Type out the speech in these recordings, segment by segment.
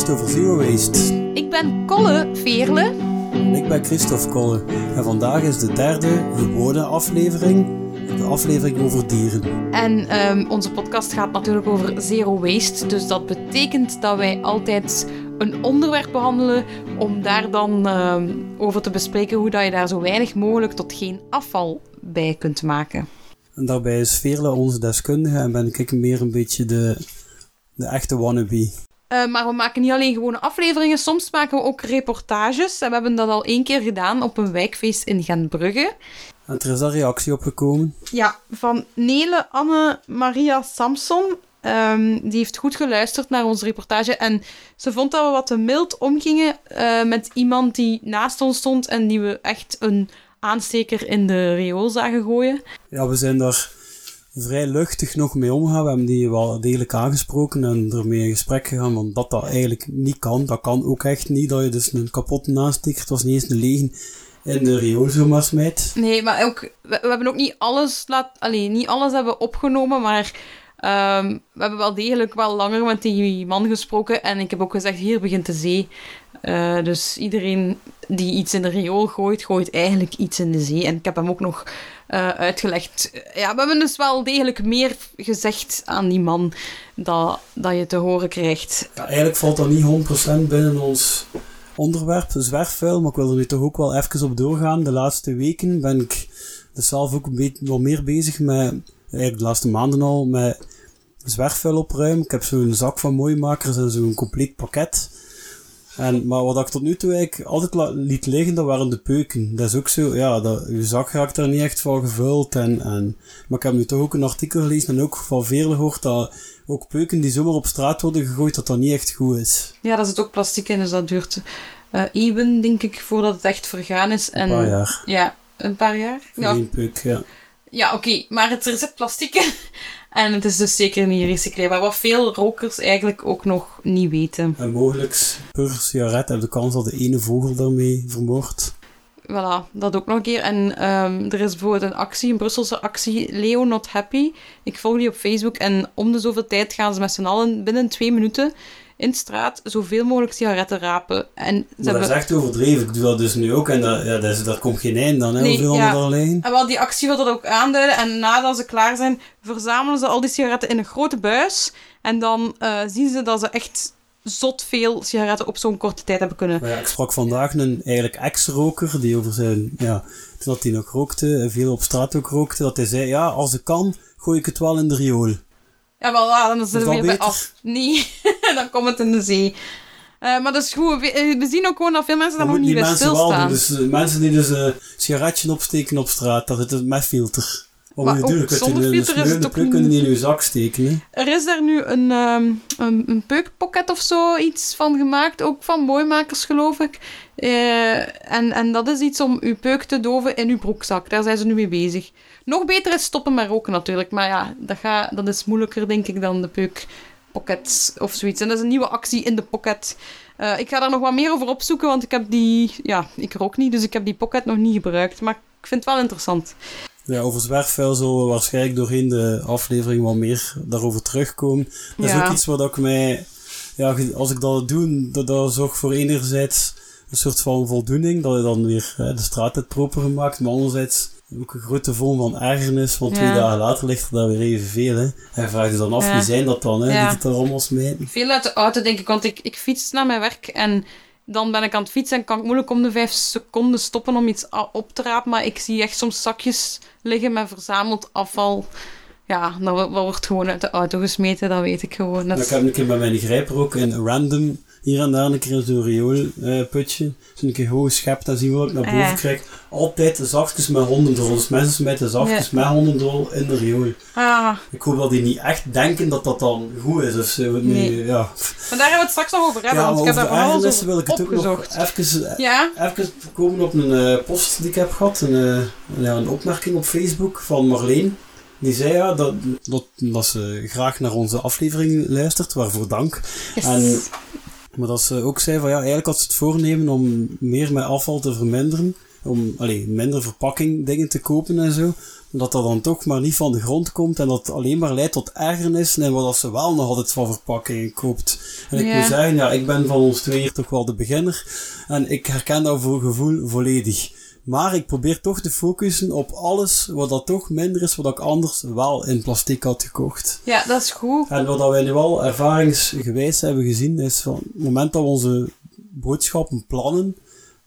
podcast over zero waste. Ik ben Kolle Veerle. En ik ben Christophe Kolle. En vandaag is de derde gewone aflevering, de aflevering over dieren. En ehm, onze podcast gaat natuurlijk over zero waste. Dus dat betekent dat wij altijd een onderwerp behandelen om daar dan ehm, over te bespreken hoe dat je daar zo weinig mogelijk tot geen afval bij kunt maken. En daarbij is Veerle onze deskundige en ben ik meer een beetje de, de echte wannabe. Uh, maar we maken niet alleen gewone afleveringen, soms maken we ook reportages. En we hebben dat al één keer gedaan op een wijkfeest in Gentbrugge. En er is daar reactie op gekomen? Ja, van Nele Anne Maria Samson. Um, die heeft goed geluisterd naar onze reportage. En ze vond dat we wat te mild omgingen uh, met iemand die naast ons stond en die we echt een aansteker in de riool zagen gooien. Ja, we zijn daar vrij luchtig nog mee omgaan. We hebben die wel degelijk aangesproken en ermee in gesprek gegaan, want dat dat eigenlijk niet kan. Dat kan ook echt niet, dat je dus een kapotte aansteker, het was niet eens een lege, in de riool zomaar smijt. Nee, maar ook, we, hebben ook niet alles, laat, alleen, niet alles hebben opgenomen, maar um, we hebben wel degelijk wel langer met die man gesproken en ik heb ook gezegd, hier begint de zee. Uh, dus iedereen die iets in de riool gooit, gooit eigenlijk iets in de zee. En ik heb hem ook nog uh, uitgelegd. Ja, we hebben dus wel degelijk meer gezegd aan die man dat, dat je te horen krijgt. Ja, eigenlijk valt dat niet 100% binnen ons onderwerp, zwerfvuil. Maar ik wil er nu toch ook wel even op doorgaan. De laatste weken ben ik dus zelf ook een beetje wat meer bezig met, eigenlijk de laatste maanden al, met zwerfvuil opruimen. Ik heb zo'n zak van mooimakers en zo'n compleet pakket. En, maar wat ik tot nu toe eigenlijk altijd liet liggen, dat waren de peuken. Dat is ook zo, ja, dat, uw zak raakt daar niet echt van gevuld. En, en, maar ik heb nu toch ook een artikel gelezen en ook van Veerle gehoord dat ook peuken die zomaar op straat worden gegooid, dat dat niet echt goed is. Ja, daar zit ook plastic in, dus dat duurt uh, eeuwen, denk ik, voordat het echt vergaan is. En, een paar jaar. Ja, een paar jaar. Voor ja. één peuk, ja. Ja, oké, okay, maar het, er zit plastic. En het is dus zeker niet recycleerbaar, wat veel rokers eigenlijk ook nog niet weten. En mogelijk per sigaret heb de kans dat de ene vogel daarmee vermoord. Voilà, dat ook nog een keer. En um, er is bijvoorbeeld een actie, een Brusselse actie, Leo Not Happy. Ik volg die op Facebook en om de zoveel tijd gaan ze met z'n allen binnen twee minuten in de straat zoveel mogelijk sigaretten rapen. En ze maar dat is echt overdreven. Ik doe dat dus nu ook en dat, ja, dat, is, dat komt geen eind dan, hè, nee, hoeveel ja. En wel, die actie wil dat ook aanduiden. En nadat ze klaar zijn, verzamelen ze al die sigaretten in een grote buis. En dan uh, zien ze dat ze echt zot veel sigaretten op zo'n korte tijd hebben kunnen. Ja, ik sprak vandaag een eigenlijk ex-roker die over zijn, ja, toen hij nog rookte, en veel op straat ook rookte, dat hij zei, ja, als ik kan, gooi ik het wel in de riool. Ja, wel, ja, dan is het weer bij af. Nee, dan komt het in de zee. Uh, maar dat is goed. We, we, zien ook gewoon dat veel mensen daar nog niet bij stilstaan. Dus uh, mensen die dus een sigaretje opsteken op straat, dat het met filter. Maar natuurlijk, zonder filter is het ook niet... kunnen in uw zak steken. Hè? Er is daar nu een, um, een, een peukpocket of zo iets van gemaakt, ook van mooimakers geloof ik. Uh, en, en dat is iets om uw peuk te doven in uw broekzak. Daar zijn ze nu mee bezig. Nog beter is stoppen met roken natuurlijk. Maar ja, dat, ga, dat is moeilijker denk ik dan de peukpockets of zoiets. En dat is een nieuwe actie in de pocket. Uh, ik ga daar nog wat meer over opzoeken, want ik heb die... Ja, ik rook niet, dus ik heb die pocket nog niet gebruikt. Maar ik vind het wel interessant. Ja, over zwerfvuil zullen we waarschijnlijk doorheen de aflevering wat meer daarover terugkomen. Dat is Ja. ook iets wat ik mij... Ja, als ik dat doe, dat, dat zorgt voor enerzijds een soort van voldoening, dat je dan weer hè, de straat hebt proper gemaakt, maar anderzijds ook een grote vorm van ergernis, want twee dagen later ligt er daar weer evenveel. Hè. En vraagt je dan af, Ja. wie zijn dat dan, hè, Ja. die het er allemaal smijten? Veel uit de auto, denk ik, want ik, ik fiets naar mijn werk en dan ben ik aan het fietsen en kan ik moeilijk om de vijf seconden stoppen om iets op te rapen. Maar ik zie echt soms zakjes liggen met verzameld afval. Ja, dat, wo- dat wordt gewoon uit de auto gesmeten, dat weet ik gewoon. Dat Ik heb een keer bij mijn grijper ook een random hier en daar een keer zo'n rioolputje. Zo'n keer hoog schept en zien we wat ik naar boven Ja. krijg. Altijd zakjes met hondendrol. Dus mensen smijten zakjes met hondendrol in de riool. Ah, Ik hoop dat die niet echt denken dat dat dan goed is. Of zo. Nu, Nee. ja. maar daar hebben we het straks nog over hebben, ja, want maar ik heb daar de alles ergernissen wil ik het ook nog even, Ja? even komen op een eh, post die ik heb gehad. Een, eh, een opmerking op Facebook van Marleen. Die zei ja, dat, dat, dat ze graag naar onze aflevering luistert, waarvoor dank. Yes. En- Maar dat ze ook zei van ja, eigenlijk had ze het voornemen om meer met afval te verminderen. om allee, minder verpakking dingen te kopen en zo. Dat dat dan toch maar niet van de grond komt en dat alleen maar leidt tot ergernis en wat ze wel nog altijd van verpakkingen koopt. En ik Ja. moet zeggen, ja, ik ben van ons twee hier toch wel de beginner en ik herken dat voor gevoel volledig. Maar ik probeer toch te focussen op alles wat dat toch minder is, wat ik anders wel in plastic had gekocht. Ja, dat is goed. En wat wij nu wel ervaringsgewijs hebben gezien, is van het moment dat we onze boodschappen plannen,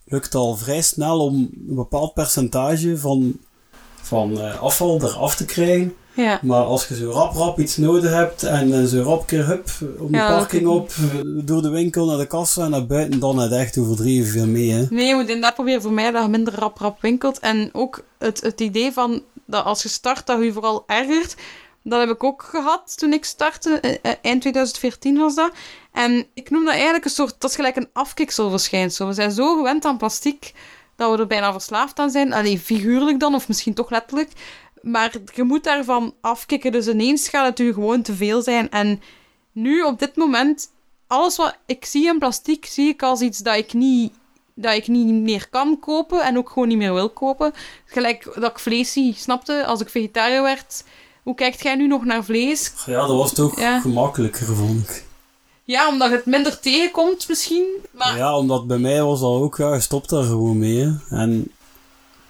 lukt al vrij snel om een bepaald percentage van, van eh, afval eraf te krijgen. Ja. Maar als je zo rap rap iets nodig hebt en, zo rap keer hup, om de Ja, parking op, door de winkel naar de kassa en naar buiten, dan het echt overdreven veel mee. Hè. Nee, je moet inderdaad proberen voor mij dat je minder rap rap winkelt. En ook het, het idee van dat als je start, dat je je vooral ergert. Dat heb ik ook gehad toen ik startte. Eh, eh, Eind 2014 was dat. En ik noem dat eigenlijk een soort... Dat is gelijk een afkikselverschijnsel. We zijn zo gewend aan plastic dat we er bijna verslaafd aan zijn. Allee, figuurlijk dan, of misschien toch letterlijk. Maar je moet daarvan afkicken. Dus ineens gaat het u gewoon te veel zijn. En nu, op dit moment, alles wat ik zie in plastic, zie ik als iets dat ik niet, dat ik niet meer kan kopen en ook gewoon niet meer wil kopen. Gelijk dat ik vlees zie, snapte? Als ik vegetariër werd, hoe kijkt jij nu nog naar vlees? Ja, dat was toch Ja. gemakkelijker, vond ik. Ja, omdat het minder tegenkomt misschien. Maar Ja, omdat bij mij was dat ook, ja, je stopt daar gewoon mee. hè. En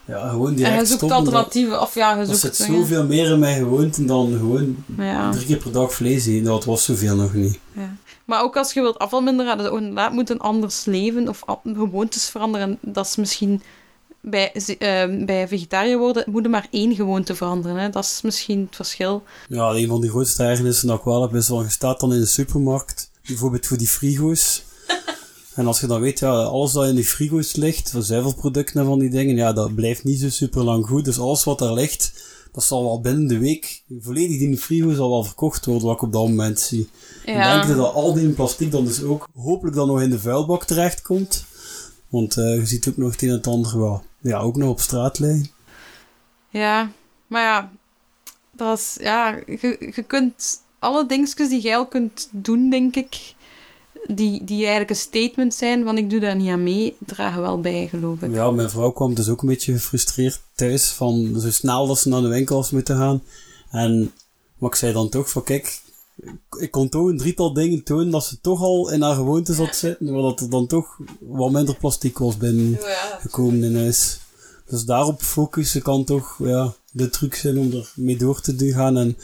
ja, gewoon en je zoekt dat- alternatieven. Of ja, je Er zoekt... zit ja. zoveel meer in mijn gewoonten dan gewoon Ja. drie keer per dag vlees eten. Dat was zoveel nog niet. Ja. Maar ook als je wilt afval minder hebben, ook inderdaad moet een anders leven of gewoontes veranderen. Dat is misschien bij, eh, bij vegetariër worden, moet er maar één gewoonte veranderen. Hè. Dat is misschien het verschil. Ja, een van de grootste ergernissen dat ik wel heb is staat dan in de supermarkt, bijvoorbeeld voor die frigo's. En als je dan weet, ja, alles dat in die frigo's ligt, zuivelproducten en van die dingen, ja, dat blijft niet zo super lang goed. Dus alles wat daar ligt, dat zal wel binnen de week volledig in de frigo zal wel verkocht worden, wat ik op dat moment zie. Ik denk dat al die plastic dan dus ook hopelijk dan nog in de vuilbak terechtkomt. Want eh, je ziet ook nog het een en het ander wel. Ja, ook nog op straat liggen. Ja, maar ja, dat is, ja, je, je kunt alle dingetjes die jij al kunt doen, denk ik, die, die eigenlijk een statement zijn van ik doe daar niet aan mee, dragen wel bij, geloof ik. Ja, mijn vrouw kwam dus ook een beetje gefrustreerd thuis van zo snel dat ze naar de winkels moeten gaan. En, maar ik zei dan toch van kijk, ik kon toch een drietal dingen tonen dat ze toch al in haar gewoonte zat zitten, maar dat er dan toch wat minder plastic was binnengekomen in huis. Dus daarop focussen kan toch ja, de truc zijn om er mee door te gaan en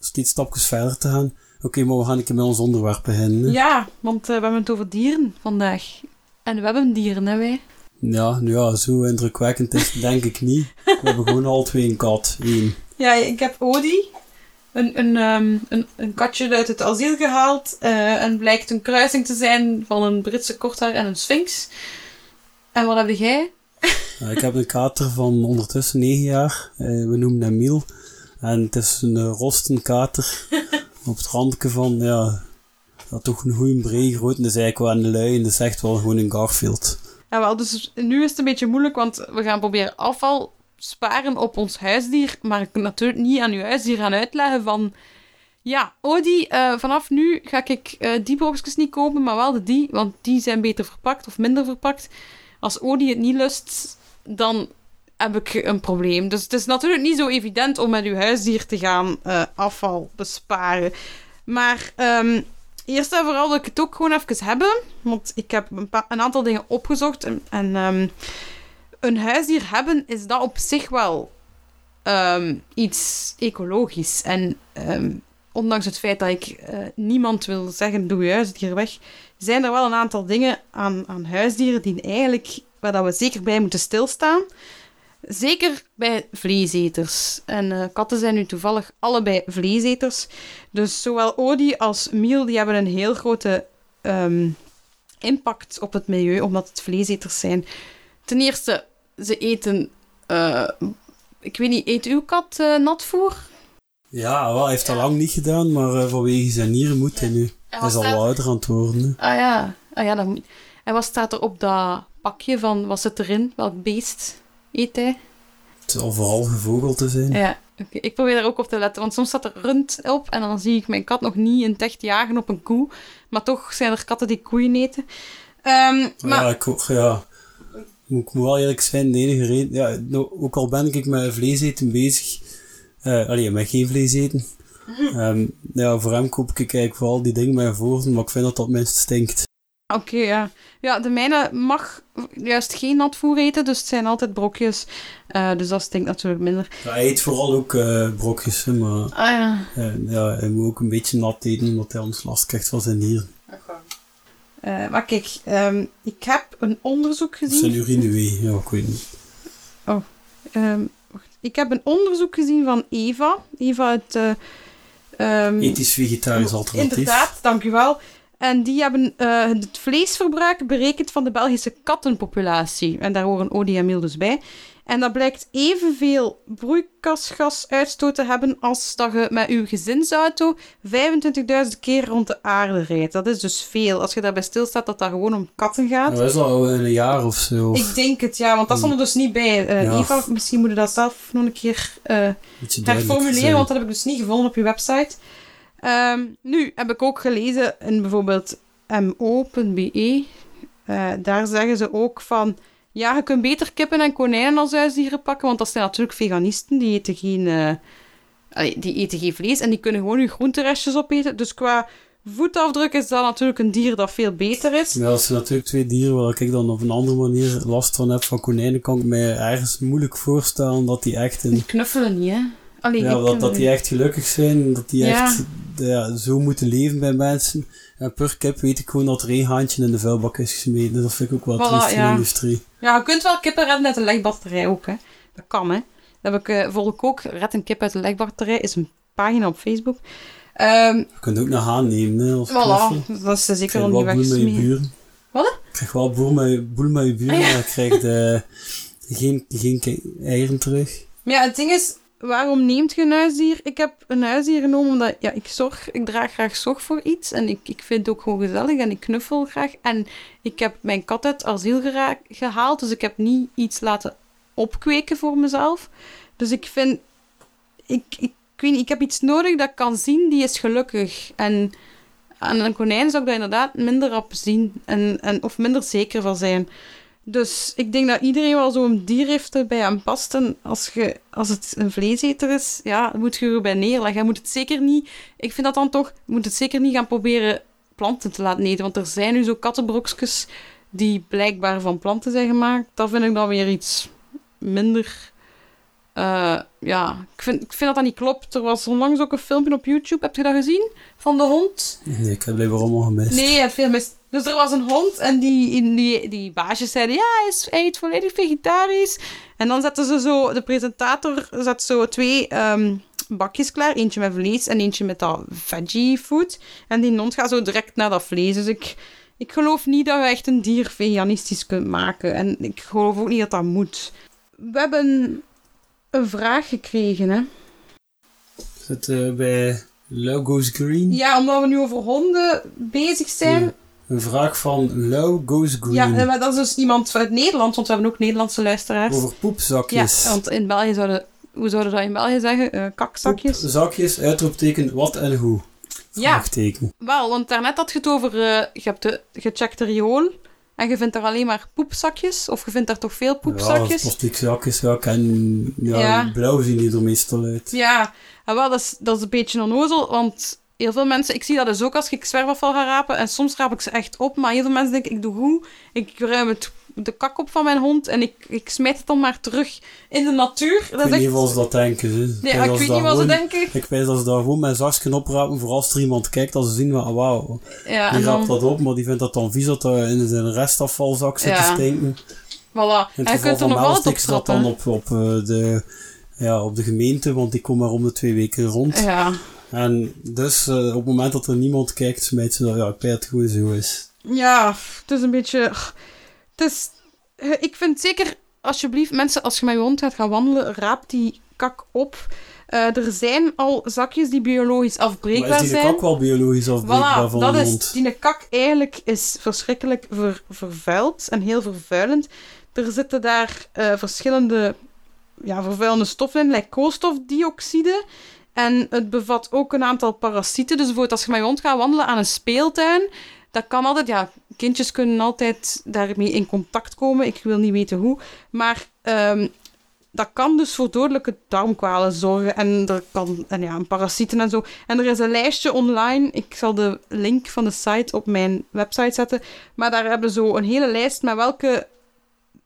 steeds stapjes verder te gaan. Oké, maar we gaan een keer met ons onderwerp beginnen. Ja, want eh, we hebben het over dieren vandaag. En we hebben dieren, hè, wij. Ja, nu ja, zo indrukwekkend is het denk ik niet. We hebben gewoon al twee een kat. Eén. Ja, ik heb Odie, een, een, ehm, een, een katje uit het asiel gehaald. eh, en blijkt een kruising te zijn van een Britse korthaar en een sphinx. En wat heb jij? Ik heb een kater van ondertussen 9 jaar. Eh, we noemen hem Miel. En het is een uh, rostenkater. op het randje van, ja, dat toch een goede brei groot. En dat is eigenlijk wel een lui. En dat is echt wel gewoon een Garfield. Ja, wel, dus nu is het een beetje moeilijk, want we gaan proberen afval sparen op ons huisdier. Maar ik kan natuurlijk niet aan uw huisdier gaan uitleggen van... Ja, Odie, eh, vanaf nu ga ik eh, die boxjes niet kopen, maar wel de die, want die zijn beter verpakt of minder verpakt. Als Odie het niet lust, dan heb ik een probleem. Dus het is natuurlijk niet zo evident om met uw huisdier te gaan eh, afval besparen. Maar ehm, eerst en vooral wil ik het ook gewoon even hebben. Want ik heb een, een aantal dingen opgezocht. En, en ehm, een huisdier hebben is dat op zich wel ehm, iets ecologisch. En ondanks het feit dat ik eh, niemand wil zeggen, doe je huisdier weg, zijn er wel een aantal dingen aan, aan huisdieren die eigenlijk, waar dat we zeker bij moeten stilstaan. Zeker bij vleeseters. En eh, katten zijn nu toevallig allebei vleeseters. Dus zowel Odie als Miel die hebben een heel grote ehm, impact op het milieu, omdat het vleeseters zijn. Ten eerste, ze eten... eh, ik weet niet, eet uw kat eh, natvoer? Ja, wel, hij heeft dat lang niet gedaan, maar vanwege zijn nieren moet hij nu. Hij is al staat- ouder aan het worden. Ah ja, ah, ja dan moet... En wat staat er op dat pakje van... Wat zit erin? Welk beest hij? Het zal vooral gevogelte zijn. Ja, oké. Ik probeer daar ook op te letten, want soms staat er rund op en dan zie ik mijn kat nog niet in echt jagen op een koe. Maar toch zijn er katten die koeien eten. Ehm, Maar ja, ik, ja, moet ik moet wel eerlijk zijn, de enige reden, ja, ook al ben ik met vlees eten bezig, allee, met geen vlees eten, Ehm, ja, voor hem koop ik eigenlijk vooral die dingen met voren, maar ik vind dat dat minst stinkt. Oké, ja. Ja, de mijne mag juist geen nat voer eten, dus het zijn altijd brokjes. Eh, dus dat stinkt natuurlijk minder. Ja, hij eet vooral ook eh, brokjes, hè, maar Ah ja. eh, ja, hij moet ook een beetje nat eten, omdat hij anders last krijgt van zijn nieren. Eh, maar kijk, ehm, ik heb een onderzoek Of zijn gezien. urinewee, ja, ik weet niet. Ehm, wacht. Ik heb een onderzoek gezien van Eva. Eva uit... eh, ehm, Ethisch-vegetarisch alternatief. Inderdaad, dank u wel. En die hebben eh, het vleesverbruik berekend van de Belgische kattenpopulatie. En daar horen ODMIL dus bij. En dat blijkt evenveel broeikasgasuitstoot te hebben als dat je met je gezinsauto 25.000 keer rond de aarde rijdt. Dat is dus veel. Als je daarbij stilstaat dat dat gewoon om katten gaat. Dat is al een jaar of zo. Of Ik denk het, ja, want dat stond er dus niet bij. Eh, Ja. Eva, misschien moet je dat zelf nog een keer duidelijker herformuleren, want dat heb ik dus niet gevonden op je website. Ehm, nu heb ik ook gelezen in bijvoorbeeld mo.be. Eh, daar zeggen ze ook van... Ja, je kunt beter kippen en konijnen als huisdieren pakken, want dat zijn natuurlijk veganisten. Die eten geen, eh, allee, die eten geen vlees en die kunnen gewoon je groenterestjes opeten. Dus qua voetafdruk is dat natuurlijk een dier dat veel beter is. Ja, dat zijn natuurlijk twee dieren waar ik dan op een andere manier last van heb. Van konijnen kan ik mij ergens moeilijk voorstellen dat die echt een Die knuffelen niet, hè? Allee, Ja, ik dat, dat er die echt gelukkig zijn, dat die Ja. echt ja, zo moeten leven bij mensen. En per kip weet ik gewoon dat er één haantje in de vuilbak is gesmeten. Dus dat vind ik ook wel Voilà, triest in de industrie. Ja, je kunt wel kippen redden uit een legbatterij ook, hè. Dat kan, hè. Dat heb ik, eh ik ook. Red een kip uit de legbatterij is een pagina op Facebook. Ehm Je kunt ook een haan nemen, hè, als voilà, dat is zeker Krijg wel niet boel met je wegsmeren. buren. Wat? Je krijgt wel boel met je, boel met je buren, Ah, ja. maar je krijgt eh, geen, geen eieren terug. Maar ja, het ding is, waarom neemt je een huisdier? Ik heb een huisdier genomen omdat ja, ik zorg, ik draag graag zorg voor iets. En ik, ik vind het ook gewoon gezellig en ik knuffel graag. En ik heb mijn kat uit asiel gera- gehaald, dus ik heb niet iets laten opkweken voor mezelf. Dus ik vind, ik, ik, ik weet ik heb iets nodig dat ik kan zien, die is gelukkig. En aan een konijn zou ik dat inderdaad minder op zien, en, en, of minder zeker van zijn. Dus ik denk dat iedereen wel zo'n dier heeft dat bij hem past. En als, je, als het een vleeseter is, ja, moet je erbij neerleggen. Je moet het zeker niet... Ik vind dat dan toch... Je moet het zeker niet gaan proberen planten te laten eten. Want er zijn nu zo kattenbrokjes die blijkbaar van planten zijn gemaakt. Dat vind ik dan weer iets minder... eh, ja, ik vind, ik vind dat dat niet klopt. Er was onlangs ook een filmpje op YouTube. Heb je dat gezien? Van de hond? Nee, ik heb blijkbaar allemaal gemist. Nee, je hebt veel mis. Dus er was een hond en die, die, die baasjes zeiden, ja, hij, is, hij eet volledig vegetarisch. En dan zetten ze zo, de presentator zet zo twee ehm, bakjes klaar. Eentje met vlees en eentje met dat veggie food. En die hond gaat zo direct naar dat vlees. Dus ik, ik geloof niet dat we echt een dier veganistisch kunt maken. En ik geloof ook niet dat dat moet. We hebben een vraag gekregen, hè. Zit eh, bij Logos Green. Ja, omdat we nu over honden bezig zijn. Ja. Een vraag van Logos Green. Ja, eh, maar dat is dus iemand vanuit Nederland, want we hebben ook Nederlandse luisteraars. Over Ja, poepzakjes. want in België zouden... Hoe zouden we dat in België zeggen? Eh, kakzakjes? Poepzakjes, uitroepteken, wat en hoe. Ja. Vraagteken. Wel, want daarnet had je het over... eh, je hebt de gecheckte riool en je vindt daar alleen maar poepzakjes. Of je vindt daar toch veel Ja, poepzakjes? plastic zakjes, ja, ken, ja, Ja. blauw zien die er meestal uit. Ja, en wel, dat is, dat is een beetje onnozel, want heel veel mensen... Ik zie dat dus ook als ik zwerfafval ga rapen en soms raap ik ze echt op, maar heel veel mensen denken, ik doe goed, ik ruim het, de kak op van mijn hond en ik, ik smijt het dan maar terug in de natuur. Ik Dat weet is niet of ze dat denken. Ze. Nee, weet ik weet niet wat ze denken. Ik weet dat ze daar gewoon met zaksken oprapen, voor als er iemand kijkt, dat ze zien van, ah, wauw, Ja, die raapt dan... dat op, maar die vindt dat dan vies dat in zijn restafvalzak zit Ja. te stinken. Voilà. En je kunt er nog altijd op dat dan op, op, eh, de, ja, op de gemeente, want die komen maar om de twee weken rond. Ja. En dus eh, op het moment dat er niemand kijkt, smijt ze dat, ja, ik het gewoon zo is. ja, het is een beetje... Het is... eh, Ik vind zeker, alsjeblieft, mensen, als je met je hond gaat gaan wandelen, raap die kak op. Eh, er zijn al zakjes die biologisch Maar afbreekbaar is die zijn. ook wel biologisch afbreekbaar Voilà, van dat is, hond? die kak eigenlijk is verschrikkelijk ver, vervuild en heel vervuilend. Er zitten daar verschillende ja, vervuilende stoffen in, like koolstofdioxide. En het bevat ook een aantal parasieten. Dus bijvoorbeeld als je met je hond gaat wandelen aan een speeltuin, Dat kan altijd, ja, kindjes kunnen altijd daarmee in contact komen. Ik wil niet weten hoe. Maar ehm, dat kan dus voor dodelijke darmkwalen zorgen. En er kan, en ja, parasieten en zo. En er is een lijstje online. Ik zal de link van de site op mijn website zetten. Maar daar hebben ze zo een hele lijst met welke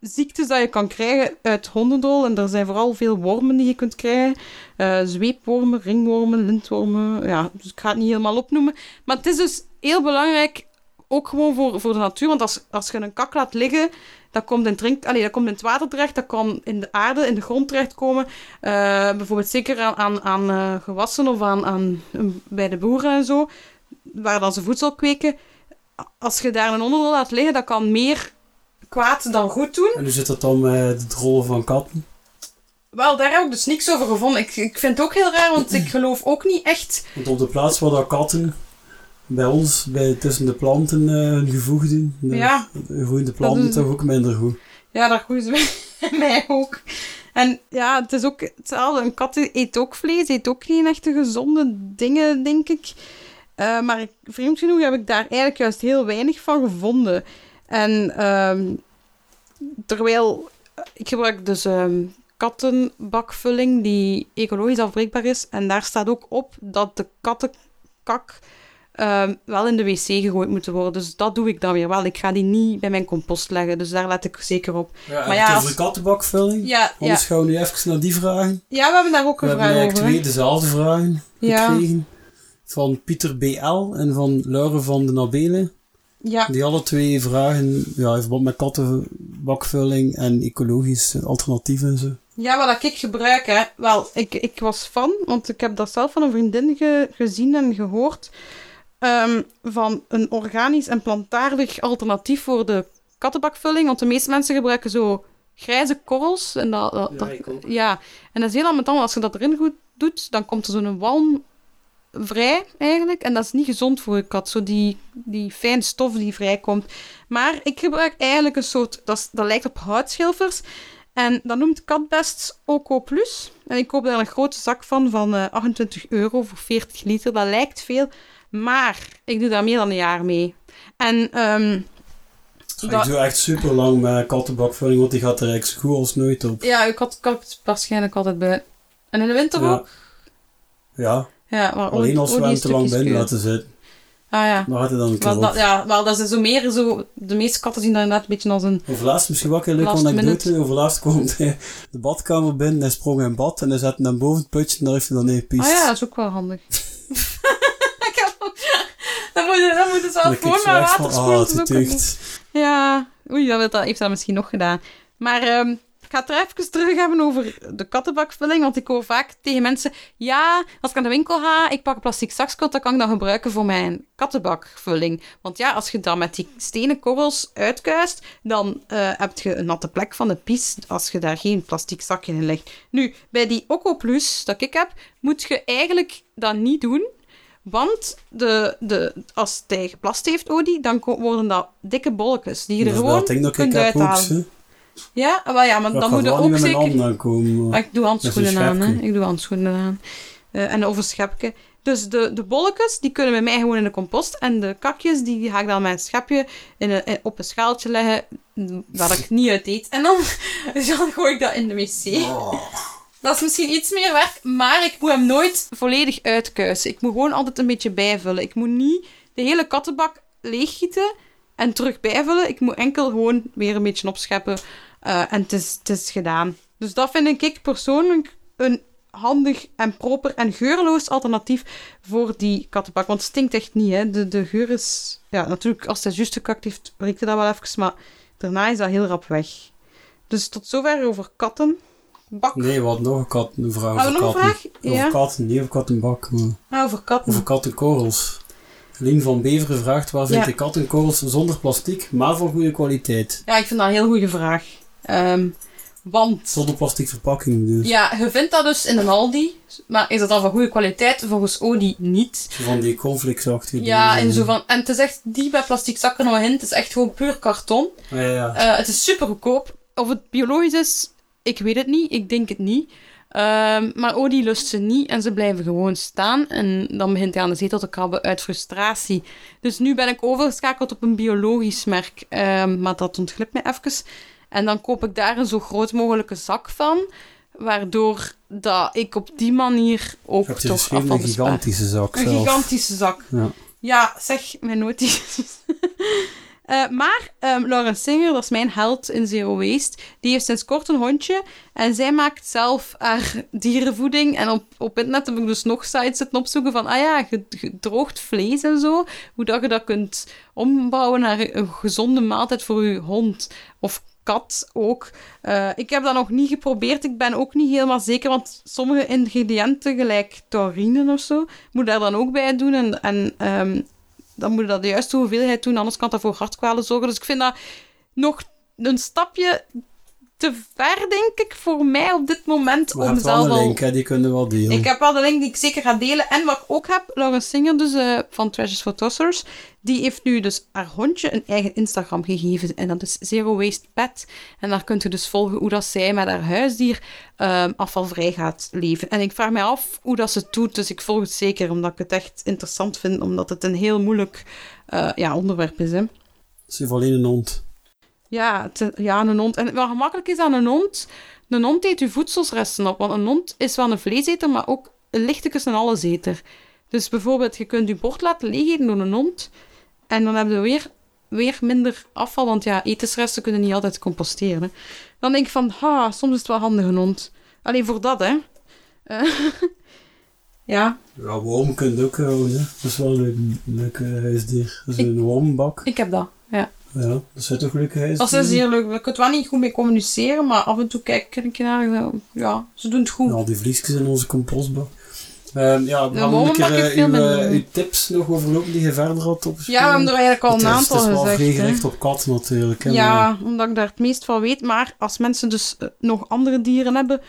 ziektes dat je kan krijgen uit hondendrol. En er zijn vooral veel wormen die je kunt krijgen. Uh, zweepwormen, ringwormen, lintwormen. Ja, dus ik ga het niet helemaal opnoemen. Maar het is dus heel belangrijk, ook gewoon voor, voor de natuur. Want als, als je een kak laat liggen, dat komt, in drink, allez, dat komt in het water terecht, dat kan in de aarde, in de grond terechtkomen. Uh, bijvoorbeeld zeker aan, aan, aan uh, gewassen of aan, aan, bij de boeren en zo, waar dan ze voedsel kweken. Als je daar een onderdeel laat liggen, dat kan meer kwaad dan goed doen. En hoe zit dat dan met de drollen van katten? Wel, daar heb ik dus niks over gevonden. Ik, ik vind het ook heel raar, want ik geloof ook niet echt... Want op de plaats waar dat katten bij ons, bij, tussen de planten, uh, hun gevoeg doen, de, ja. groeien de planten toch ook minder goed. Ja, dat groeien ze bij mij ook. En ja, het is ook hetzelfde. Een kat eet ook vlees, eet ook geen echte gezonde dingen, denk ik. Uh, maar vreemd genoeg heb ik daar eigenlijk juist heel weinig van gevonden. En um, terwijl ik gebruik dus um, kattenbakvulling die ecologisch afbreekbaar is. En daar staat ook op dat de kattenkak um, wel in de wc gegooid moet worden. Dus dat doe ik dan weer wel. Ik ga die niet bij mijn compost leggen. Dus daar let ik zeker op. Ja, maar ja, de kattenbakvulling? Ja, Anders ja. gaan we nu even naar die vragen. Ja, we hebben daar ook een we vraag over. We hebben twee dezelfde vragen Ja. gekregen. Van Pieter BL en van Laure van de Nabele. Ja. Die alle twee vragen ja, in verband met kattenbakvulling en ecologisch alternatieven en zo. Ja, wat ik gebruik, hè. Wel, ik, ik was fan, want ik heb dat zelf van een vriendin ge- gezien en gehoord. ehm, van een organisch en plantaardig alternatief voor de kattenbakvulling. Want de meeste mensen gebruiken zo grijze korrels. En dat, dat, dat- ik ook. ja, en dat is heel ambetant. Als je dat erin goed doet, dan komt er zo'n walm vrij, eigenlijk. En dat is niet gezond voor je kat. Zo die, die fijne stof die vrijkomt. Maar ik gebruik eigenlijk een soort... Dat, is- dat lijkt op houtschilfers. En dat noemt Katbest Oco Plus. En ik koop daar een grote zak van, van eh, 28 euro voor 40 liter. Dat lijkt veel, maar ik doe daar meer dan een jaar mee. En Ik dat- doe echt super lang met kattenbakvulling, want die gaat er eigenlijk zo goed als nooit op. ja, ik had, ik had het waarschijnlijk altijd bij. En in de winter Ja. ook? Ja, Ja, maar alleen als we hem te lang binnen laten zitten. Ah ja. Dan gaat hij dan een Wel, dat, ja, wel, dat is zo meer zo... De meeste katten zien dat inderdaad een beetje als een... Overlaatst misschien wel een een leuke anekdote. Overlaatst kwam hij de badkamer binnen, hij sprong in bad en hij zette hem boven het putje en daar heeft hij dan neergepiest. Ah ja, dat is ook wel handig. Dan moet je, dan moet En dan kijk gewoon je naar water spoelen. ah, het wel-. Ja, oei, dat heeft dat, misschien nog gedaan. Maar ehm, ga het er even terug hebben over de kattenbakvulling. Want ik hoor vaak tegen mensen... Ja, als ik aan de winkel ga, ik pak een plastic zakje, dat kan ik dan gebruiken voor mijn kattenbakvulling. Want ja, als je dat met die stenen korrels uitkuist, dan eh, heb je een natte plek van de pies als je daar geen plastic zakje in legt. Nu, bij die Oco Plus dat ik heb, moet je eigenlijk dat niet doen. Want de, de, als hij geplast heeft, Odi, dan worden dat dikke bolletjes die je er Dat gewoon dat dat kunt uithalen. Ja, wel ja, maar Dat dan moet niet ook zeker... aankomen. Maar maar- ik doe handschoenen aan, hè. Ik doe handschoenen aan. Eh, en over schepje. Dus de, de bolletjes, die kunnen bij mij gewoon in de compost. En de kakjes, die ga ik dan met een schepje in een, in- op een schaaltje leggen, mm, waar ik niet uit eet. En dan, dan gooi ik dat in de wc. Oh. Dat is misschien iets meer werk, maar ik moet hem nooit volledig uitkuisen. Ik moet gewoon altijd een beetje bijvullen. Ik moet niet de hele kattenbak leeggieten en terug bijvullen. Ik moet enkel gewoon weer een beetje opscheppen eh, en het is, het is gedaan. Dus dat vind ik persoonlijk een handig en proper en geurloos alternatief voor die kattenbak. Want het stinkt echt niet, hè. De, de geur is... Ja, natuurlijk, als hij juist gekakt heeft, hij dat wel even, maar daarna is dat heel rap weg. Dus tot zover over katten. Bak. Nee, hadden nog een, kat, een vraag Hadden we over katten. vraag? Over Ja. katten, niet over kattenbak, maar Ah, over katten. over kattenkorrels. Lien van Beveren vraagt waar vind je kattenkorrels zonder plastic, maar van goede kwaliteit? Ja, ik vind dat een heel goede vraag. Ehm, want... Zonder plastic verpakking dus. Ja, je vindt dat dus in een Aldi. Maar is dat dan van goede kwaliteit? Volgens Odi niet. Van die conflictsachtige Ja, en zo van... En het is echt die bij plastic zakken nog in. Het is echt gewoon puur karton. Ja, ja. Eh, het is super goedkoop. Of het biologisch is, ik weet het niet. Ik denk het niet. Ehm, maar Odie lust ze niet en ze blijven gewoon staan. En dan begint hij aan de zetel te krabben uit frustratie. Dus nu ben ik overgeschakeld op een biologisch merk. Ehm, maar dat ontglipt mij even. En dan koop ik daar een zo groot mogelijke zak van. Waardoor dat ik op die manier ook toch afval een gigantische zak Een zelf. gigantische zak. Ja. Ja, zeg mijn notities. Eh, maar um, Lauren Singer, dat is mijn held in Zero Waste, die heeft sinds kort een hondje en zij maakt zelf haar dierenvoeding. En op, op internet heb ik dus nog sites zitten opzoeken van, ah ja, ge- gedroogd vlees en zo. Hoe dat je dat kunt ombouwen naar een gezonde maaltijd voor je hond of kat ook. Eh, ik heb dat nog niet geprobeerd. Ik ben ook niet helemaal zeker, want sommige ingrediënten, gelijk taurine of zo, moet daar dan ook bij doen. En, en ehm, dan moet je dat de juiste hoeveelheid doen, anders kan dat voor hartkwalen zorgen. Dus ik vind dat nog een stapje te ver, denk ik, voor mij op dit moment. Om zelf al... link, hè, die kunnen we wel delen. Ik heb wel de link die ik zeker ga delen. En wat ik ook heb, Lauren Singer, dus eh, van Treasures for Tossers, die heeft nu dus haar hondje een eigen Instagram gegeven. En dat is Zero Waste Pet. En daar kunt je dus volgen hoe dat zij met haar huisdier ehm, afvalvrij gaat leven. En ik vraag me af hoe dat ze het doet, dus ik volg het zeker, omdat ik het echt interessant vind, omdat het een heel moeilijk eh, ja, onderwerp is. Hè. Ze heeft alleen een hond. Ja, ja, een hond. En wat gemakkelijk is aan een hond, een hond eet je voedselsresten op. Want een hond is wel een vleeseter, maar ook een lichtekes een alleseter. Dus bijvoorbeeld, je kunt je bord laten leegeten door een hond. En dan hebben we weer, weer minder afval, want ja, etensresten kunnen niet altijd composteren. hè. Dan denk ik van, ha, soms is het wel handig een hond. Alleen voor dat, hè. Eh, ja, Ja, worm kun je ook houden, hè. Dat is wel een leuk, leuk eh, huisdier. Dat is Ik- een wormbak. ik heb dat, ja. Ja, dat zijn toch huisdieren? Dat is heel leuk. Ik kan het wel niet goed mee communiceren, maar af en toe kijk ik naar. Ja, ze doen het goed. Ja, al die vliesjes in onze compostbak. Ehm, ja, we gaan een keer eh, uw, eh, uw tips nog overlopen die je verder had opgeschreven. Ja, we hebben er eigenlijk al een is- aantal Het is wel gezegd. gericht op katten natuurlijk. Hè, Ja, omdat ik daar het meest van weet. Maar als mensen dus eh, nog andere dieren hebben,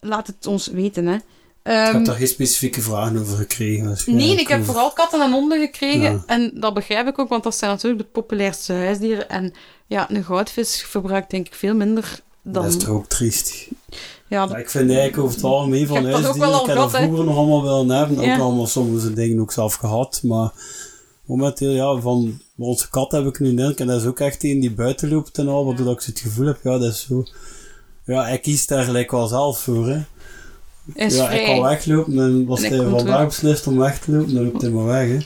laat het ons weten. Hè. Ik Ehm, heb daar geen specifieke vragen over gekregen. nee, ik heb Over- vooral katten en honden gekregen. Ja. En dat begrijp ik ook, want dat zijn natuurlijk de populairste huisdieren. En ja, een goudvis verbruikt denk ik veel minder dan... Dat is toch ook triestig. Ja, ik vind eigenlijk over het algemeen van ook huisdieren, wel al ik heb dat vroeger nog allemaal willen hebben, ook Ja. allemaal sommige dingen ook zelf gehad, maar momenteel, ja, van onze kat heb ik nu net, en dat is ook echt een die buiten loopt en al, waardoor ik het gevoel heb, ja, dat is zo, ja, hij kiest daar gelijk wel zelf voor, hè. Is ja, vrij. ik kan weglopen en als En hij vandaag beslist om weg te lopen, dan loopt hij maar weg, hè.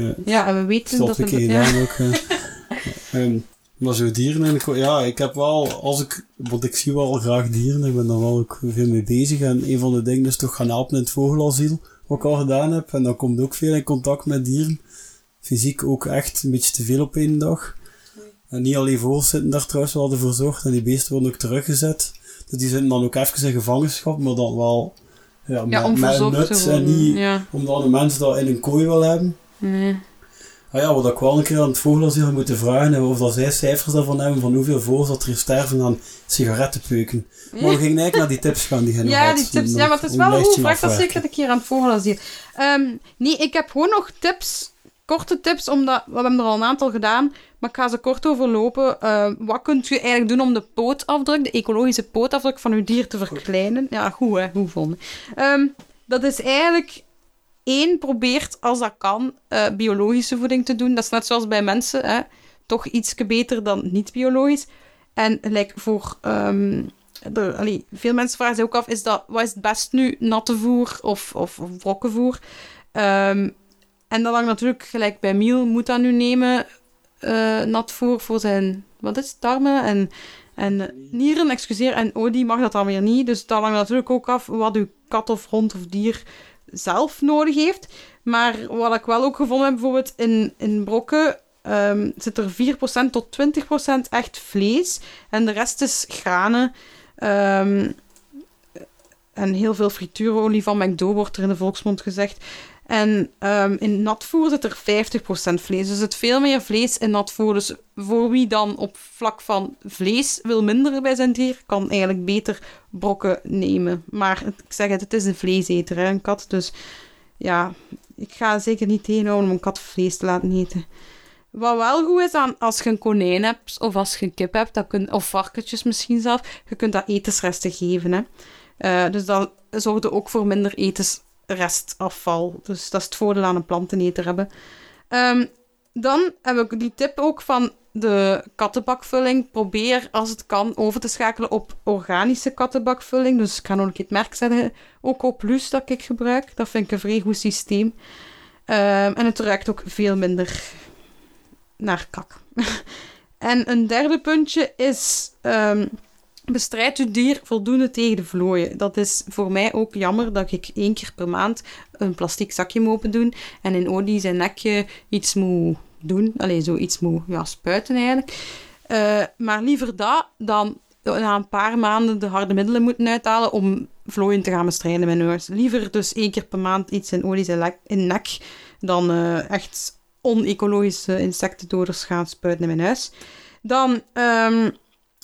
Ja, Ja, en we weten dat een het... keer ja. gedaan ook. Ehm, maar zo dieren en ik, ja, ik heb wel, als ik, want ik zie wel graag dieren, ik ben daar wel ook veel mee bezig. En een van de dingen is toch gaan helpen in het vogelasiel, wat ik al gedaan heb. En dan komt ook veel in contact met dieren. Fysiek ook echt een beetje te veel op één dag. En niet alleen vogels zitten daar trouwens wel voor zorgd en die beesten worden ook teruggezet. Dus die zitten dan ook even in gevangenschap, maar dan wel ja, Ja, met, nut en niet Ja, omdat de mensen dat in een kooi wil hebben. nee. Ah ja, wat ik wel een keer aan het vogelasiel moeten vragen, en of dat zij cijfers daarvan hebben van hoeveel vogels dat er sterven aan sigarettenpeuken. Maar we gingen eigenlijk naar die tips gaan die je Ja, had. die tips. Ja, maar het is wel goede vraag. Dat zeker een keer aan het vogelasiel. Ehm nee, ik heb gewoon nog tips. Korte tips, omdat we hebben er al een aantal gedaan. Maar ik ga ze kort overlopen. Ehm, wat kunt u eigenlijk doen om de pootafdruk, de ecologische pootafdruk van uw dier te verkleinen? Ja, goed hè, goed vonden. Ehm, dat is eigenlijk... één, probeert als dat kan eh, biologische voeding te doen. Dat is net zoals bij mensen, hè. Toch iets beter dan niet-biologisch. En like voor... ehm, allee, veel mensen vragen zich ook af, is dat, wat is het best nu, natte voer of, of, of brokkenvoer? Ehm, en dan hangt natuurlijk, gelijk bij Miel, moet dat nu nemen, eh nat voor zijn, wat is het, darmen en, en nieren, excuseer. En Odi mag dat dan weer niet, dus dat hangt natuurlijk ook af wat uw kat of hond of dier zelf nodig heeft. Maar wat ik wel ook gevonden heb, bijvoorbeeld in, in brokken, ehm, zit er 4% tot 20% echt vlees. En de rest is granen. ehm, en heel veel frituurolie van McDo wordt er in de volksmond gezegd. En ehm, in natvoer zit er 50% vlees. Dus zit veel meer vlees in natvoer. Dus voor wie dan op vlak van vlees wil minderen bij zijn dier, kan eigenlijk beter brokken nemen. Maar het- ik zeg het, het is een vleeseter, een kat. Dus ja, ik ga zeker niet tegenhouden om een kat vlees te laten eten. Wat wel goed is aan als je een konijn hebt of als je een kip hebt, kun, of varkentjes misschien zelf, je kunt dat etensresten geven. Hè. Eh, dus dat zorgde ook voor minder etensrestafval. Dus dat is het voordeel aan een planteneter hebben. Ehm, dan heb ik die tip ook van de kattenbakvulling. Probeer als het kan over te schakelen op organische kattenbakvulling. Dus ik ga nog een keer het merk zetten. Ook Plus dat ik gebruik. Dat vind ik een vrij goed systeem. Ehm, en het ruikt ook veel minder naar kak. en een derde puntje is... Um, bestrijd uw dier voldoende tegen de vlooien. Dat is voor mij ook jammer dat ik één keer per maand een plastic zakje moet open doen en in Odi zijn nekje iets moet doen. Alleen zoiets moet ja, spuiten eigenlijk. Uh, maar liever dat dan na een paar maanden de harde middelen moeten uithalen om vlooien te gaan bestrijden met huis. Liever dus één keer per maand iets in olie in nek dan uh, echt onecologische insectendoders gaan spuiten in mijn huis. Dan um,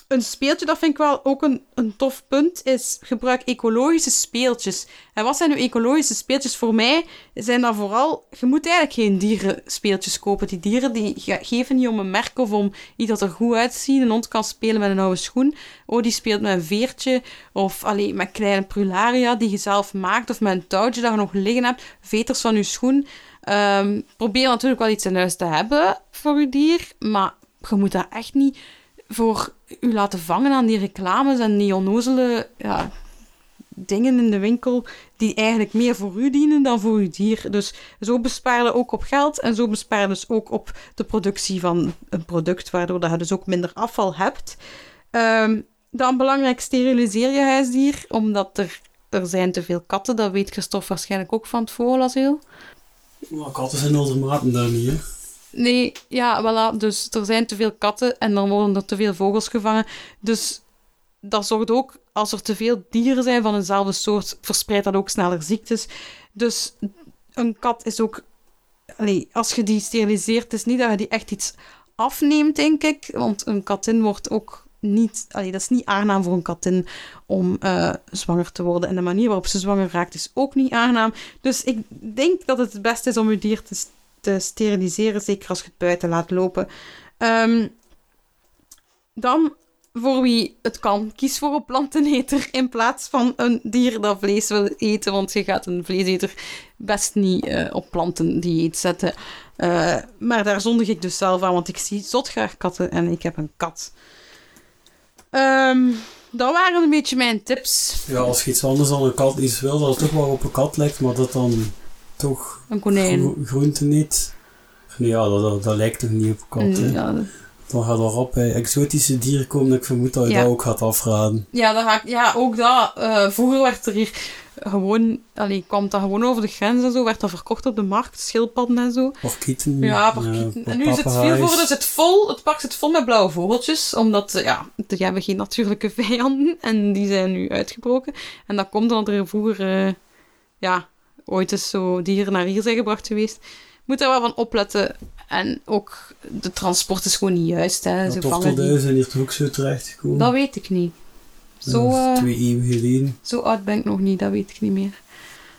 een speeltje, dat vind ik wel ook een, een tof punt, is gebruik ecologische speeltjes. En wat zijn nu ecologische speeltjes? Voor mij zijn dat vooral... Je moet eigenlijk geen dierenspeeltjes kopen. Die dieren die geven niet om een merk of om iets dat er goed uitziet. Een hond kan spelen met een oude schoen. Oh, die speelt met een veertje. Of alleen met kleine prularia die je zelf maakt. Of met een touwtje dat je nog liggen hebt. Veters van je schoen. Um, probeer natuurlijk wel iets in huis te hebben voor je dier. Maar je moet dat echt niet voor u laten vangen aan die reclames en die onnozele ja, dingen in de winkel die eigenlijk meer voor u dienen dan voor uw dier. Dus zo bespaar je ook op geld en zo bespaar je dus ook op de productie van een product, waardoor je dus ook minder afval hebt. Um, dan belangrijk, steriliseer je huisdier, omdat er, er zijn te veel katten. Dat weet Christophe waarschijnlijk ook van het vogelasiel. Maar katten zijn maten daar niet, hè? Nee, ja, voilà. Dus er zijn te veel katten en dan worden er te veel vogels gevangen. Dus dat zorgt ook, als er te veel dieren zijn van eenzelfde soort, verspreidt dat ook sneller ziektes. Dus een kat is ook... Als je die steriliseert, is niet dat je die echt iets afneemt, denk ik. Want een katin wordt ook niet... Dat is niet aangenaam voor een katin om uh, zwanger te worden. En de manier waarop ze zwanger raakt is ook niet aangenaam. Dus ik denk dat het het beste is om je dier te te steriliseren, zeker als je het buiten laat lopen. Um, dan, voor wie het kan, kies voor een planteneter in plaats van een dier dat vlees wil eten, want je gaat een vleeseter best niet uh, op plantendieet zetten. Uh, maar daar zondig ik dus zelf aan, want ik zie zot graag katten en ik heb een kat. Um, dat waren een beetje mijn tips. Ja, als je iets anders dan een kat iets wil, dat het toch wel op een kat lijkt, maar dat dan toch een konijn. Gro groente niet. Ja, dat, dat, lijkt toch niet op kat. Mm, ja, Dan gaat erop bij exotische dieren komen. Ik vermoed dat je dat ook gaat afraden. Ja, dat ga ik, ja ook dat. Uh, vroeger werd er hier gewoon, allee, kwam dat gewoon over de grens en zo, werd dat verkocht op de markt, schildpadden en zo. Parkieten. Ja, parkieten. Ja, en nu is het veel voor, dus het vol, het park zit vol met blauwe vogeltjes, omdat, eh, ja, die hebben geen natuurlijke vijanden en die zijn nu uitgebroken. En dat komt omdat er vroeger, uh, ja, ooit eens zo dieren naar hier zijn gebracht geweest. Moet daar wel van opletten. En ook de transport is gewoon niet juist. Hè. Ze vangen die... zijn hier toch ook zo terechtgekomen? Dat weet ik niet. Zo, uh, twee eeuwen geleden. Zo oud ben ik nog niet, dat weet ik niet meer.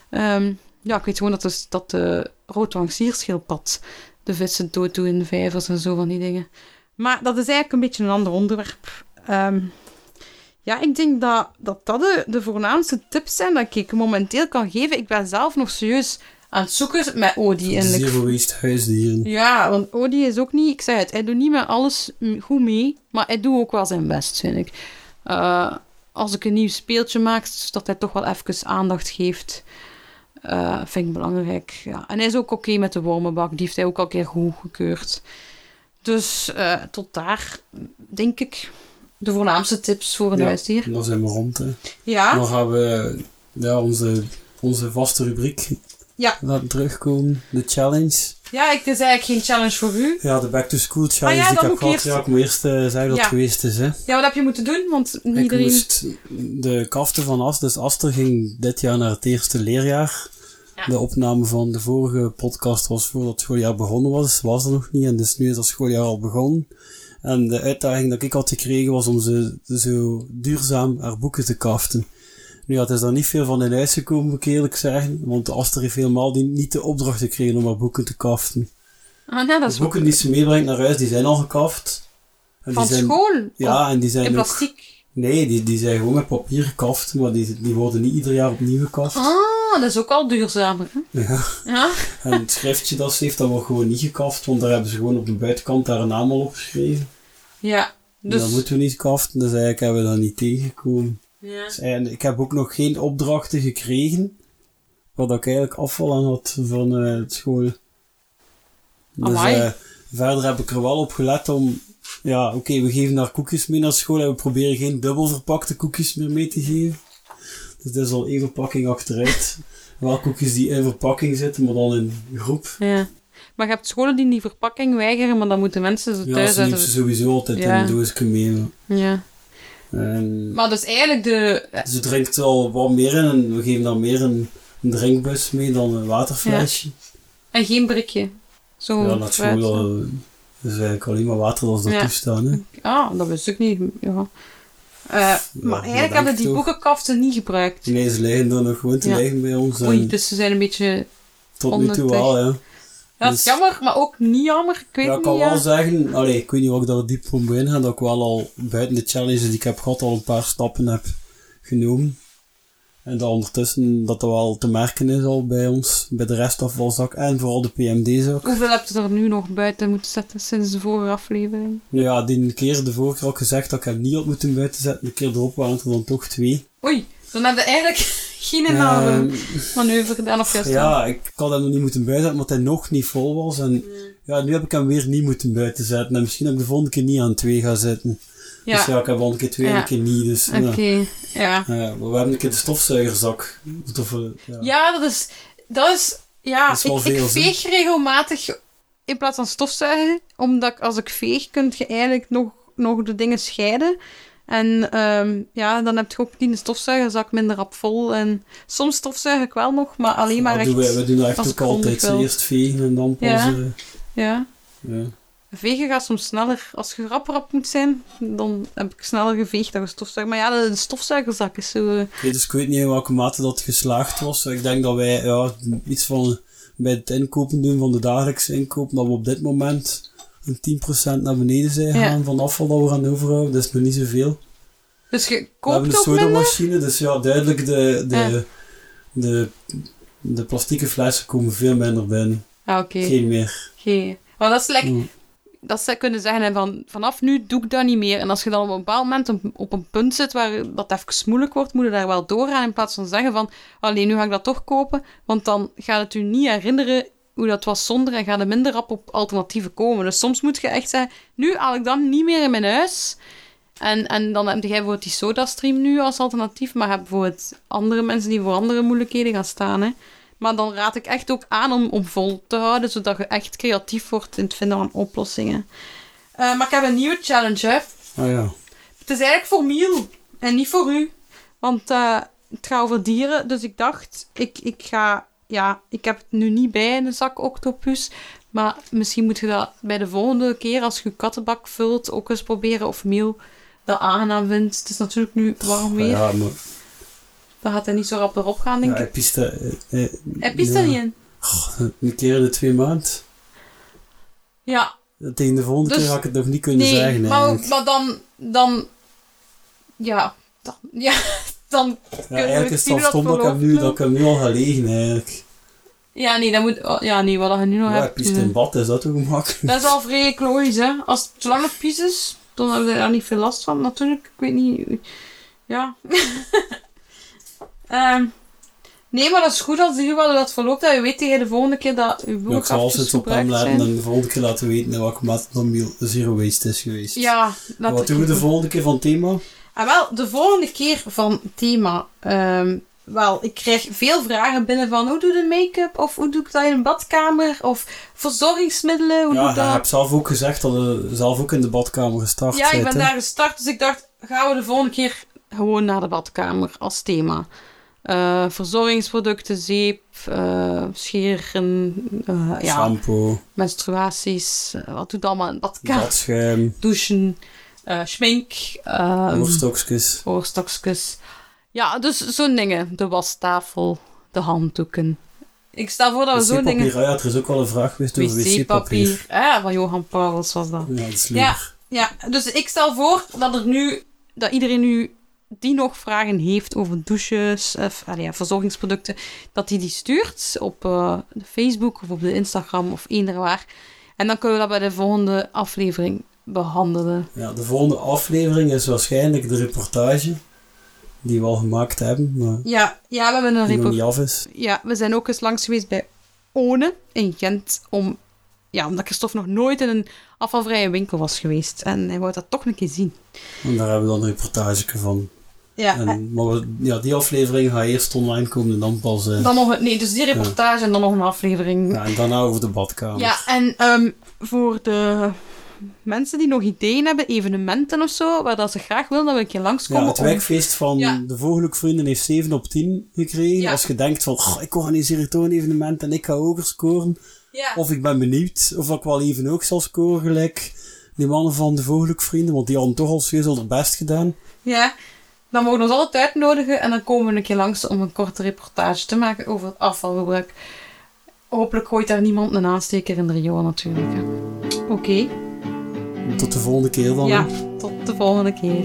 Um, ja, ik weet gewoon dat, dus, dat de roodwangsierschildpad de vissen dood doen in de vijvers en zo van die dingen. Maar dat is eigenlijk een beetje een ander onderwerp. Um, ja, ik denk dat dat, dat de, de voornaamste tips zijn dat ik momenteel kan geven. Ik ben zelf nog serieus aan het zoeken met Odi. Zero waste huisdieren. Ja, want Odi is ook niet... Ik zei het, hij doet niet met alles goed mee, maar hij doet ook wel zijn best, vind ik. Uh, als ik een nieuw speeltje maak, dat hij toch wel even aandacht geeft. Uh, vind ik belangrijk. Ja. En hij is ook oké okay met de wormenbak. Die heeft hij ook al een keer goed gekeurd. Dus uh, tot daar, denk ik de voornaamste tips voor een ja, huisdier. Dan zijn we rond. Hè. Ja. Dan gaan we ja, onze, onze vaste rubriek ja. laten terugkomen. De challenge. Ja, ik, het is eigenlijk geen challenge voor u. Ja, de Back to School challenge ah, ja, die ik heb gehad. Eerst... Ja, ik moet eerst uh, zeggen dat het geweest is. Hè. Ja, wat heb je moeten doen? Want niet iedereen... Ik moest de kaften van As, dus Aster ging dit jaar naar het eerste leerjaar. Ja. De opname van de vorige podcast was voordat het schooljaar begonnen was. Was er nog niet en dus nu is dat schooljaar al begonnen. En de uitdaging dat ik had gekregen was om ze zo duurzaam haar boeken te kaften. Nu, ja, het is daar niet veel van in huis gekomen, moet ik eerlijk zeggen. Want Aster heeft helemaal die, niet de opdracht gekregen om haar boeken te kaften. Ah, nee, dat is de boeken die ze meebrengt naar huis, die zijn al gekaft. En van zijn, school? Ja, en die zijn In plastic? Nee, die, die zijn gewoon met papier gekaft, maar die, die worden niet ieder jaar opnieuw gekaft. Ah, dat is ook al duurzamer. Hè? Ja. Ja. En het schriftje dat ze heeft, dat wordt gewoon niet gekaft, want daar hebben ze gewoon op de buitenkant daar een naam al opgeschreven. Ja. Dus... Dat moeten we niet kaften, dus eigenlijk hebben we dat niet tegengekomen. ja. Dus ik heb ook nog geen opdrachten gekregen, dat ik eigenlijk afval aan had van eh, het school. Dus eh, verder heb ik er wel op gelet om, ja oké, we geven daar koekjes mee naar school en we proberen geen dubbel verpakte koekjes meer mee te geven. Dus dat is al één verpakking achteruit. Wel koekjes die in verpakking zitten, maar dan in groep. ja. Maar je hebt scholen die die verpakking weigeren, maar dan moeten mensen ze Ja, thuis ze neemt uit. ze sowieso altijd Ja. in een doosje mee. Ja. En Maar dus eigenlijk de... ze drinkt wel wat meer in en we geven dan meer een, een drinkbus mee dan een waterflesje. En geen brikje. Zo Ja, school eh, is eigenlijk alleen maar water als dat Ja. toestaan. Hè. Ah, dat wist ik niet. Ja. Eh, maar eigenlijk hebben die toch. boekenkaften niet gebruikt. Nee, ze liggen er nog gewoon te Ja. liggen bij ons. Oei, dus ze zijn een beetje... tot nu toe wel, ja. Dat is Dus- jammer, maar ook niet jammer. Ik weet Ja, ik niet. kan ja. wel zeggen, allee, ik weet niet of ik daar diep op moet ingaan, dat ik wel al buiten de challenges die ik heb gehad al een paar stappen heb genomen. En dat ondertussen dat er wel te merken is al bij ons, bij de restafvalzak en vooral de PMD-zak. Hoeveel heb je er nu nog buiten moeten zetten sinds de vorige aflevering? Ja, die keer de vorige keer had ik gezegd dat ik hem niet had moeten buiten zetten. De keer erop waren er dan toch twee. Oei, dan heb je eigenlijk geen enorme Ehm, manoeuvre gedaan of juist ja, ik had hem nog niet moeten buiten zetten, omdat hij nog niet vol was. En ja, nu heb ik hem weer niet moeten buiten zetten. En misschien dat ik de volgende keer niet aan twee ga zetten. Ja, Dus ja, ik heb de volgende keer twee en Ja. een keer niet. Dus, oké. ja. Maar we hebben een keer de stofzuigerzak. Of, eh, ja. dat is... Dat is ja, Dat is wel ik, veel, ik hè? veeg regelmatig in plaats van stofzuigen. Omdat ik, als ik veeg, kun je eigenlijk nog, nog de dingen scheiden. En ehm, ja, dan heb je ook die stofzuigerzak minder rap vol. En soms stofzuig ik wel nog, maar alleen maar Ja, echt... doen wij, wij doen dat echt ook altijd. wil. Eerst vegen en dan pas... Ja. eh, Ja. ja. Vegen gaat soms sneller. Als je rap rap moet zijn, dan heb ik sneller geveegd dan gestofzuigd. Maar ja, de, de stofzuigerzak is zo... eh, Oké, dus ik weet niet in welke mate dat geslaagd was. Ik denk dat wij ja, iets van bij het inkopen doen van de dagelijkse inkoop, dat we op dit moment een 10% naar beneden zijn Ja. gegaan van afval dat we gaan overhouden. Dat is nog niet zoveel. Dus je we hebben koopt een ook minder? sodamachine, dus ja, duidelijk de, de, Ja. de, de plastieke flessen komen veel minder binnen. Ah, oké. Geen meer. Geen. Maar dat is lekker... Mm. Dat ze kunnen zeggen, van, vanaf nu doe ik dat niet meer. En als je dan op een bepaald moment op, op een punt zit waar dat even moeilijk wordt, moet je daar wel doorgaan. In plaats van zeggen van, alleen nu ga ik dat toch kopen. Want dan gaat het u niet herinneren hoe dat was zonder en gaat er minder rap op alternatieven komen. Dus soms moet je echt zeggen, nu haal ik dan niet meer in mijn huis. En, en dan heb jij bijvoorbeeld die SodaStream nu als alternatief, maar heb bijvoorbeeld andere mensen die voor andere moeilijkheden gaan staan. Hè. Maar dan raad ik echt ook aan om, om vol te houden, zodat je echt creatief wordt in het vinden van oplossingen. Eh, maar ik heb een nieuwe challenge, hè. Ah ja. Het is eigenlijk voor Miel en niet voor u. Want eh, het gaat over dieren, dus ik dacht, ik, ik ga... Ja, ik heb het nu niet bij in een zak octopus. Maar misschien moet je dat bij de volgende keer, als je je kattenbak vult, ook eens proberen of Miel dat aangenaam vindt. Het is natuurlijk nu warm weer. Ja, maar Dan gaat hij niet zo rap erop gaan, denk ja, ik. hij piest er, eh, eh, Hij ja. er niet in. Een keer in de twee maanden. Ja, Tegen de volgende Dus- keer ga ik het nog niet kunnen nee, zeggen. maar, maar dan... dan ja, dan, ja, dan... Ja, eigenlijk is het dat stom dat ik, hem nu, dat ik hem nu al ga liggen, eigenlijk. Ja, nee, dan moet... oh, Ja, nee, wat je nu nog Ja, hij hebt... piest nee. in bad, is dat toch gemakkelijk? Dat is al vrij logisch, hè. Als het pies is, dan hebben we daar niet veel last van, natuurlijk. Ik weet niet... Ja. Ehm, nee, maar dat is goed als ieder geval dat verloopt. Dat je weet tegen de volgende keer dat je Ja, ik zal het op hem laten en de volgende keer laten weten in welke mate dan zero waste is geweest. Ja, laat Wat ik doen we de volgende keer van thema? Ah, wel, de volgende keer van thema. ehm, wel, ik krijg veel vragen binnen van hoe doe je make-up? Of hoe doe ik dat in een badkamer? Of verzorgingsmiddelen? Hoe doe Ja, ik je dat? hebt zelf ook gezegd dat je zelf ook in de badkamer gestart Ja, ik ben daar gestart, dus ik dacht, gaan we de volgende keer gewoon naar de badkamer als thema. Eh, verzorgingsproducten, zeep, eh, scheren, eh, ja, Shampoo, menstruaties, wat doet allemaal in badkamer? badschuim, Douchen, schmink, uh, oorstokjes. oorstokjes. Ja, dus zo'n dingen. De wastafel, de handdoeken. Ik stel voor dat we zo'n dingen... Ah ja, er is ook wel een vraag geweest over wc-papier. Ja, van Johan Pauwels was dat. Ja, dat is Ja. Ja, dus ik stel voor dat er nu dat iedereen nu die nog vragen heeft over douches of allee, ja, verzorgingsproducten, dat hij die stuurt op eh, de Facebook of op de Instagram of eender waar. En dan kunnen we dat bij de volgende aflevering behandelen. Ja, de volgende aflevering is waarschijnlijk de reportage die we al gemaakt hebben, maar Ja, ja we hebben een die nog report. niet af is. Ja, we zijn ook eens langs geweest bij One in Gent om ja, omdat Christophe nog nooit in een afvalvrije winkel was geweest. En hij wou dat toch een keer zien. En daar hebben we dan een reportage van. Ja, En, maar we- ja, die aflevering gaat eerst online komen en dan pas... eh, dan nog een, nee, dus die reportage en dan nog een aflevering. ja, en daarna over de badkamer. Ja, en ehm, voor de mensen die nog ideeën hebben, evenementen of zo, waar dat ze graag willen dat we een keer langskomen. Ja, het werkfeest van Ja. de Vogelhoekvrienden heeft 7 op 10 gekregen. Ja. Als je denkt van, "Goh, ik organiseer toch een evenement en ik ga hoger scoren. Ja. Of ik ben benieuwd of ik wel even ook zal scoren gelijk die mannen van de Vogelhoekvrienden, want die hadden toch al sowieso het best gedaan. ja, dan mogen we ons altijd uitnodigen en dan komen we een keer langs om een korte reportage te maken over het afvalgebruik. Hopelijk gooit daar niemand een aansteker in de Rio natuurlijk. Oké, Tot de volgende keer dan. ja, tot de volgende keer.